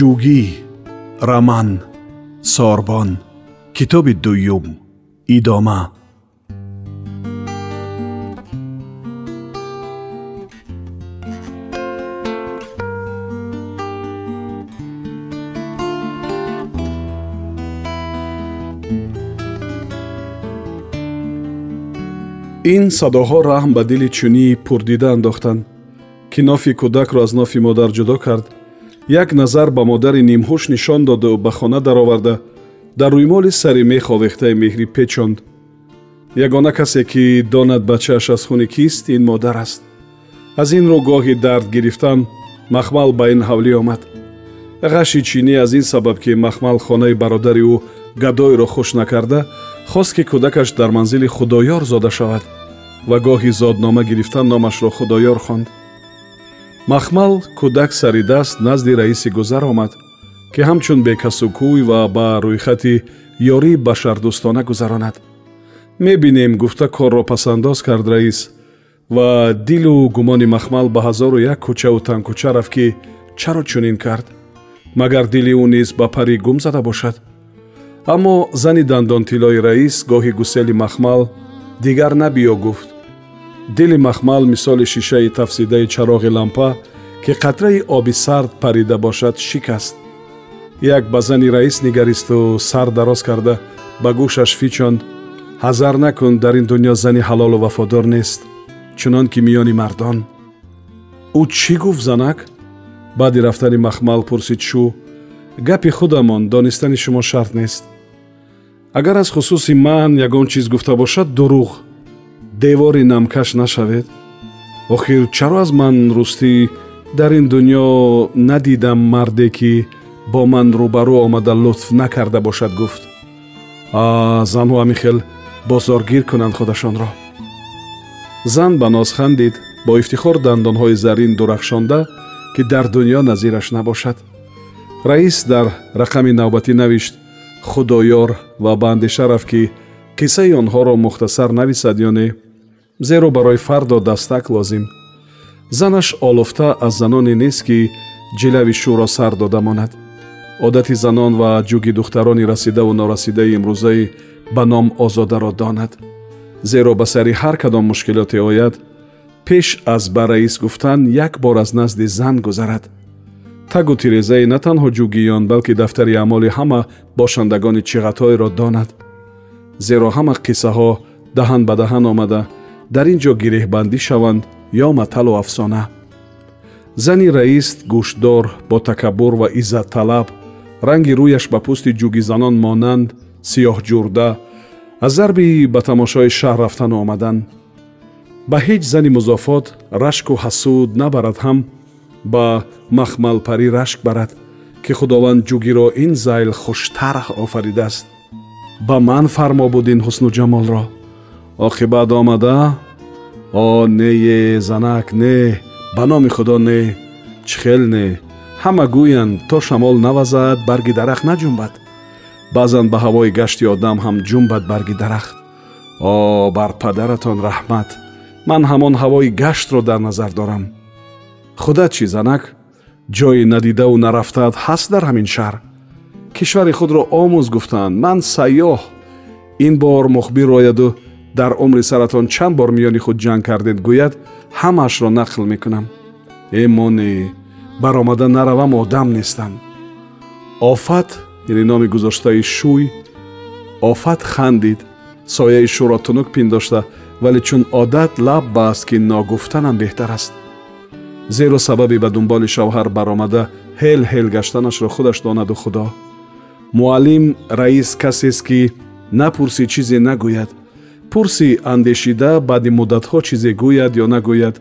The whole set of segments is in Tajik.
ҷугӣ раман сорбон китоби дуюм идома. Ин садоҳо раҳм ба дили чунӣ пурдида андохтанд. Ки нофи кӯдакро аз нофи модар ҷудо кард як назар ба модари нимҳуш нишон доду ба хона дароварда дар рӯймоли сари мех овехтаи меҳрӣ печонд. Ягона касе ки донад бачааш аз хуни кист ин модар аст. Аз ин рӯ гоҳи дард гирифтан махмал ба ин ҳавлӣ омад. Ғаши чинӣ аз ин сабаб ки махмал хонаи бародари ӯ гадоиро хуш накарда хост ки кӯдакаш дар манзили худоёр зода шавад ва гоҳи зоднома гирифтан номашро худоёр хонд махмал кӯдак сари даст назди раиси гузар омад ки ҳамчун бекасукӯй ва ба рӯйхати ёрии башардӯстона гузаронад. Мебинем гуфта корро пасандоз кард раис ва дилу гумони махмал ба ҳазору як кӯчаву танкӯча рафт ки чаро чунин кард магар дили ӯ низ ба пари гум зада бошад. Аммо зани дандонтилои раис гоҳи гусели махмал дигар набиё гуфт дили махмал мисоли шишаи тафсидаи чароғи лампа ки қатраи оби сард парида бошад шикаст. Як ба зани раис нигаристу сар дароз карда ба гӯшаш фичонд ҳазар накун дар ин дунё зани ҳалолу вафодор нест чунон ки миёни мардон ӯ чӣ гуфт занак? Баъди рафтани махмал пурсид шу гапи худамон донистани шумо шарт нест. Агар аз хусуси ман ягон чиз гуфта бошад дурӯғ девори намкаш нашавед? Охир чаро аз ман рустӣ дар ин дунё надидам марде ки бо ман рӯбарӯ омада лутф накарда бошад гуфт. А занҳо ҳамихел бозоргир кунанд худашонро. Зан ба ноз хандид бо ифтихор дандонҳои зарин дурахшонда ки дар дунё назираш набошад. Раис дар рақами навбатӣ навишт худоёр ва ба андеша рафт ки қиссаи онҳоро мухтасар нависад ё не зеро барои фардо дастак лозим. Занаш олуфта аз заноне нест ки ҷилави шӯро сар дода монад. Одати занон ва ҷуги духтарони расидаву норасидаи имрӯзаи ба ном озодаро донад. Зеро ба сари ҳар кадом мушкилоте ояд пеш аз ба раис гуфтан як бор аз назди зан гузарад. Тагу тирезаи на танҳо ҷугиён балки дафтари аъмоли ҳама бошандагони чиғатҳоеро донад. Зеро ҳама қиссаҳо даҳан ба даҳан омада дар ин ҷо гиреҳбандӣ шаванд ё маталу афсона. Зани раис гӯштдор бо такаббур ва иззатталаб ранги рӯяш ба пӯсти ҷугизанон монанд сиёҳҷурда аз зарби ба тамошои шаҳр рафтану омадан. Ба ҳеҷ зани музофот рашку ҳасуд набарад ҳам ба махмалпарӣ рашк барад ки худованд ҷугиро ин зайл хуштар офаридааст. Ба ман фармо буд ин ҳусну ҷамолро оқибат омада о нее занак не ба номи худо не чихел не ҳама гӯянд то шамол навазад барги дарахт наҷумбад баъзан ба ҳавои гашти одам ҳам ҷумбад барги дарахт о бар падаратон раҳмат ман ҳамон ҳавои гаштро дар назар дорам худат чӣ занак ҷои надидаву нарафтаат ҳаст дар ҳамин шаҳр кишвари худро омӯз гуфтанд ман сайёҳ ин бор мухбир ояду дар умри саратон чанд бор миёни худ ҷанг кардед гӯяд ҳамаашро нақл мекунам э моне баромада наравам одам нестам офат яъне номи гузоштаи шӯй офат хандид сояи шӯро тунук пиндошта вале чун одат лаб баст ки ногуфтанам беҳтар аст зеро сабаби ба дунболи шавҳар баромада ҳел ҳел гаштанашро худаш донаду худо муаллим раис касест ки напурсӣ чизе нагӯяд пурси андешида баъди муддатҳо чизе гӯяд ё нагӯяд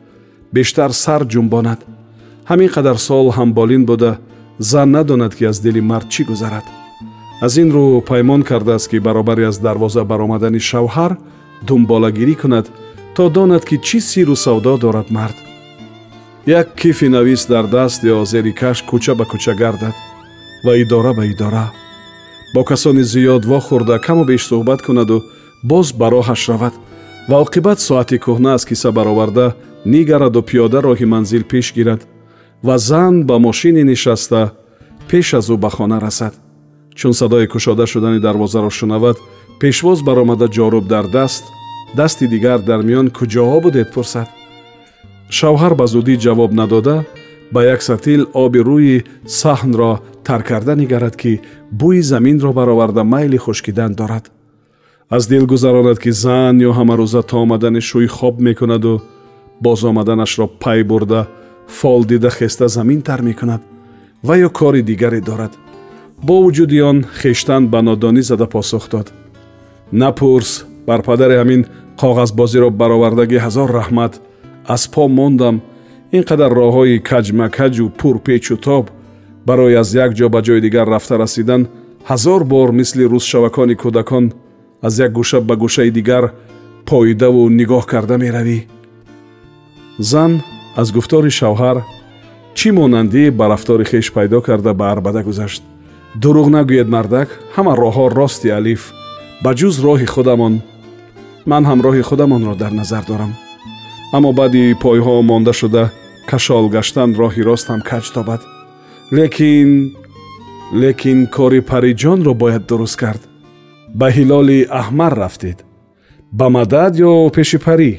бештар сар ҷумбонад ҳамин қадар сол ҳамболин буда зан надонад ки аз дили мард чӣ гузарад. Аз ин рӯ паймон кардааст ки баробари аз дарвоза баромадани шавҳар дунболагирӣ кунад то донад ки чӣ сиру савдо дорад мард. Як кифи навис дар даст ё зери кашк кӯча ба кӯча гардад ва идора ба идора. Бо касони зиёд вохӯрда каму беш суҳбат кунаду боз ба роҳаш равад ва оқибат соати кӯҳна аз киса бароварда нигараду пиёда роҳи манзил пеш гирад ва зан ба мошине нишаста пеш аз ӯ ба хона расад. Чун садои кушода шудани дарвозаро шунавад пешвоз баромада ҷоруб дар даст дасти дигар дар миён куҷоҳо будед пурсад. Шавҳар ба зудӣ ҷавоб надода ба як сатил оби рӯи саҳнро тар карда нигарад ки бӯи заминро бароварда майли хушкидан дорад аз дил гузаронад ки зан ё ҳамарӯза то омадани шӯй хоб мекунаду боз омаданашро пай бурда фол дида хеста замин тар мекунад ва ё кори дигаре дорад. Бо вуҷуди он хештан ба нодонӣ зада посух дод. Напурс бар падари ҳамин коғазбозиро баровардагӣ ҳазор раҳмат. Аз по мондам. Ин қадар роҳҳои каҷмакаҷу пурпечу тоб. Барои аз як ҷо ба ҷои дигар рафта расидан ҳазор бор мисли рӯзшавакони кӯдакон аз як гӯша ба гӯшаи дигар поидаву нигоҳ карда меравӣ. Зан аз гуфтори шавҳар чӣ монандӣ ба рафтори хеш пайдо карда ба арбада гузашт? Дурӯғ нагӯед мардак ҳама роҳҳо рости алиф ба ҷуз роҳи худамон. Ман ҳам роҳи худамонро дар назар дорам. Аммо баъди пойҳо монда шуда кашол гаштан роҳи ростам каҷ тобад лекин лекин кори париҷонро бояд дуруст кард ба ҳилоли аҳмар рафтед. Ба мадад ё пеши парӣ?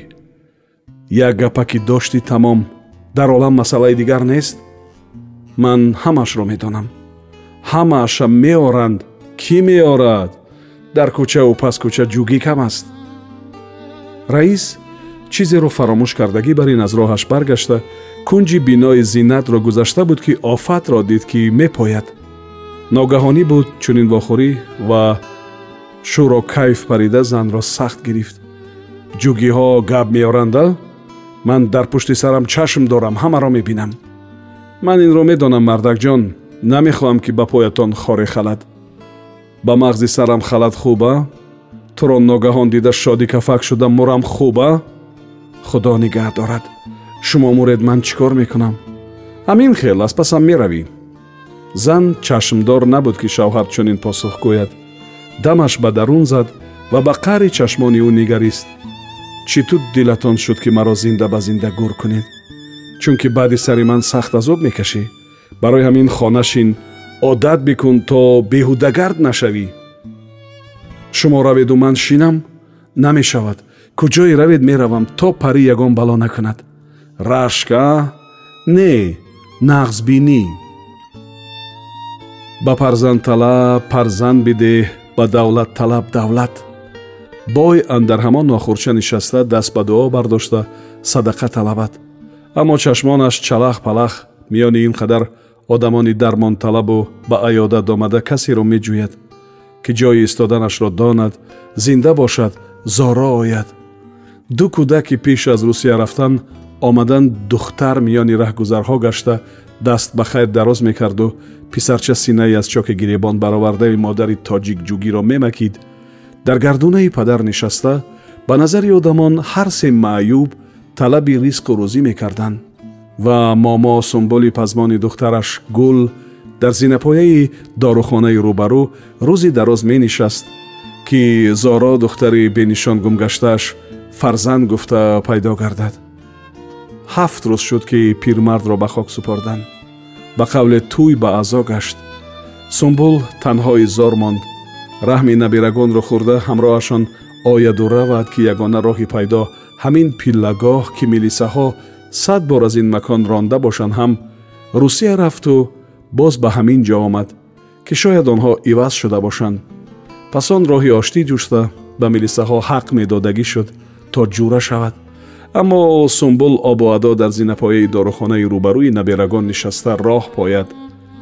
Як гапаки дошти тамом дар олам масъалаи дигар нест? Ман ҳамаашро медонам. Ҳамааша меоранд. Кӣ меорад? Дар кӯчаву паскӯча ҷугӣ кам аст. Раис чизеро фаромӯш кардагӣ бар ин аз роҳаш баргашта кунҷи бинои зиннатро гузашта буд ки офатро дид ки мепояд. Ногаҳонӣ буд чунин вохӯрӣ ва шӯро кайф парида занро сахт гирифт ҷугиҳо гап меоранда ман дар пушти сарам чашм дорам ҳамаро мебинам ман инро медонам мардакҷон намехоҳам ки ба поятон хоре халад ба мағзи сарам халат хуба туро ногаҳон дида шодӣ кафак шуда мурам хуба худо нигаҳ дорад шумо муред ман чӣ кор мекунам ҳамин хел аз пасам меравӣ зан чашмдор набуд ки шавҳар чунин посух гӯяд дамаш ба дарун зад ва ба қаъри чашмони ӯ нигарист. Чӣ тут дилатон шуд ки маро зинда ба зинда гур кунед? Чунки баъди сари ман сахт азоб мекашӣ. Барои ҳамин хона шин одат бикун то беҳудагард нашавӣ. Шумо раведу ман шинам? Намешавад. Куҷое равед меравам то парӣ ягон бало накунад? Рашка? Не нағзбинӣ. Ба парзандталаб парзанд бидеҳ ба давлатталаб давлат. Бой андар ҳамон нохурча нишаста даст ба дуо бардошта садақа талабад аммо чашмонаш чалах палах миёни ин қадар одамони дармонталабу ба аёдат омада касеро меҷӯяд ки ҷои истоданашро донад зинда бошад зоро ояд. Ду кӯдаки пеш аз русия рафтан омадан духтар миёни раҳгузарҳо гашта даст ба хайр дароз мекарду. Писарча синаи аз чоки гиребон баровардаи модари тоҷикҷугиро мемакид. Дар гардунаи падар нишаста ба назари одамон ҳар се маъюб талаби ризқу рӯзӣ мекарданд. Ва момо сумбули пазмони духтараш гул дар зинапояи дорухонаи рӯбарӯ рӯзи дароз менишаст ки зоро духтари бенишон гумгаштааш фарзанд гуфта пайдо гардад ҳафт рӯз шуд ки пирмардро ба хок супорданд ба қавле тӯй ба аъзо гашт. Сумбул танҳои зор монд. Раҳми набирагонро хӯрда ҳамроҳашон ояду равад ки ягона роҳи пайдо ҳамин пиллагоҳ ки милисаҳо сад бор аз ин макон ронда бошанд ҳам русия рафту боз ба ҳамин ҷо омад ки шояд онҳо иваз шуда бошанд. Пас он роҳи оштӣ ҷуста ба милисаҳо ҳақ медодагӣ шуд то ҷура шавад аммо сумбул обу адо дар зинапояи дорухонаи рӯбарӯи наберагон нишаста роҳ пояд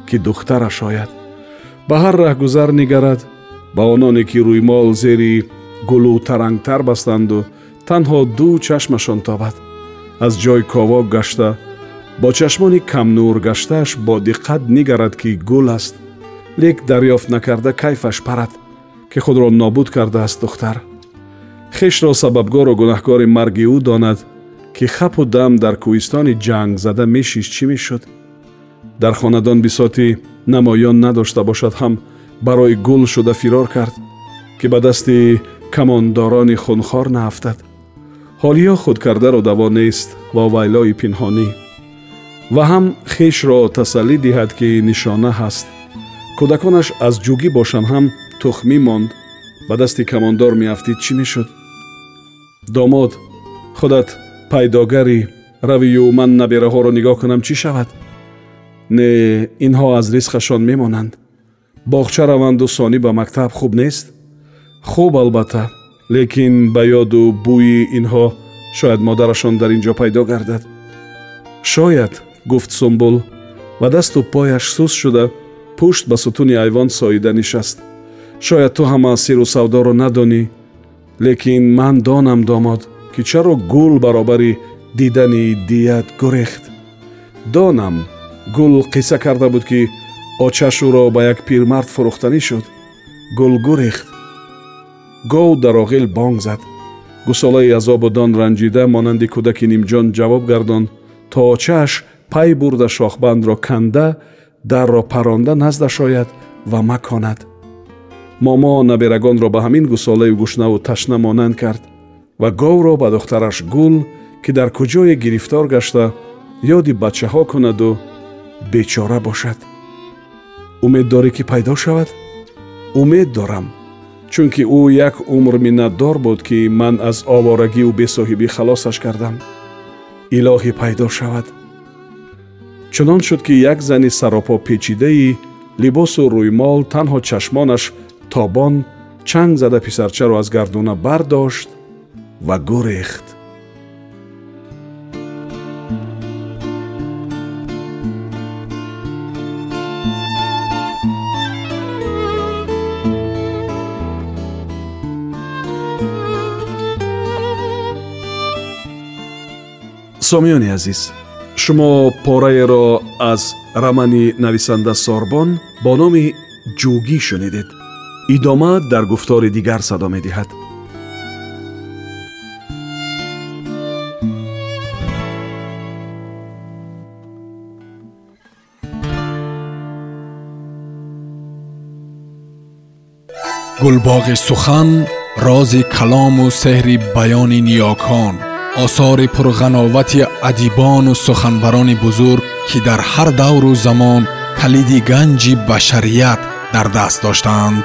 ки духтараш ояд. Ба ҳар раҳгузар нигарад ба ононе ки рӯймол зери гулу тарангтар baстанду танҳо ду чашмашон тобад аз ҷой ковок гашта бо чашмони камнур гаштааш бо диққат нигарад ки гул аст. Лек дарёфт накарда кайфаш парад ки худро нобуд кардааст духтар хешро сабабгору гунаҳкори марги ӯ донад ки хапу дам дар кӯҳистони ҷангзада мешиш чӣ мешуд? Дар хонадон бисоти намоён надошта бошад ҳам барои гул шуда фирор кард ки ба дасти камондорони хунхор наафтад ҳолиё худкардаро даво нест ва вайлои пинҳонӣ. Ва ҳам хешро тасаллӣ диҳад ки нишона ҳаст. Кӯдаконаш аз ҷугӣ бошанд ҳам тухмӣ монд. Ба дасти камондор меафтид чӣ мешуд домод худат пайдогарӣ равию ман набераҳоро нигоҳ кунам чӣ шавад? Не инҳо аз ризқашон мемонанд. Боғча раванду сонӣ ба мактаб хуб нест? Хуб албатта. Лекин ба ёду бӯи инҳо шояд модарашон дар ин ҷо пайдо гардад. Шояд гуфт сумбул ва дасту пояш сус шуда пушт ба сутуни айвон соида нишаст. Шояд ту ҳама сиру савдоро надонӣ лекин ман донам домод ки чаро гул баробари дидани дият гурехт. Донам гул қисса карда буд ки очашуро ба як пирмард фурӯхтанӣ шуд. Гул гурехт. Гов дар оғил бонг зад. Гусолаи азобу дон ранҷида монанди кӯдаки нимҷон ҷавоб гардонд то очааш пай бурда шохбандро канда дарро паронда наздаш ояд ва маконад момо наберагонро ба ҳамин гусолаю гушнаву ташна монанд кард ва говро ба духтараш гул ки дар куҷое гирифтор гашта ёди бачаҳо кунаду бечора бошад. Умед дорӣ ки пайдо шавад? Умед дорам чунки ӯ як умр миннатдор буд ки ман аз оворагиву бесоҳибӣ халосаш кардам. Илоҳӣ пайдо шавад. Чунон шуд ки як зани саропо печидаи либосу рӯймол танҳо чашмонаш тобон чанг зада писарчаро аз гардуна бардошт ва гурехт. Сомиёни азиз шумо пораеро аз рамани нависанда сорбон бо номи ҷӯгӣ шунидед идома дар гуфтори дигар садо медиҳад гулбоғи сухан рози калому сеҳри баёни ниёкон осори пурғановати адибону суханбарони бузург ки дар ҳар давру замон калиди ганҷи башарият дар даст доштаанд